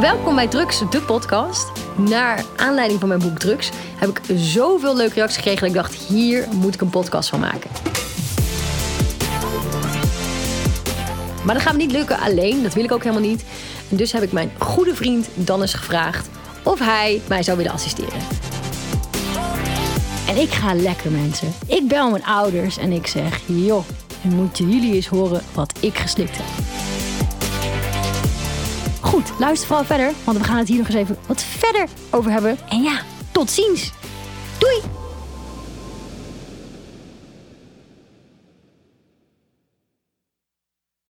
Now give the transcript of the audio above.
Welkom bij Drugs, de podcast. Naar aanleiding van mijn boek Drugs heb ik zoveel leuke reacties gekregen dat ik dacht, hier moet ik een podcast van maken. Maar dat gaat me niet lukken alleen, dat wil ik ook helemaal niet. En dus heb ik mijn goede vriend Dannes gevraagd of hij mij zou willen assisteren. En ik ga lekker, mensen. Ik bel mijn ouders en ik zeg: joh, moeten jullie eens horen wat ik geslikt heb. Goed, luister vooral verder, want we gaan het hier nog eens even wat verder over hebben. En ja, tot ziens. Doei!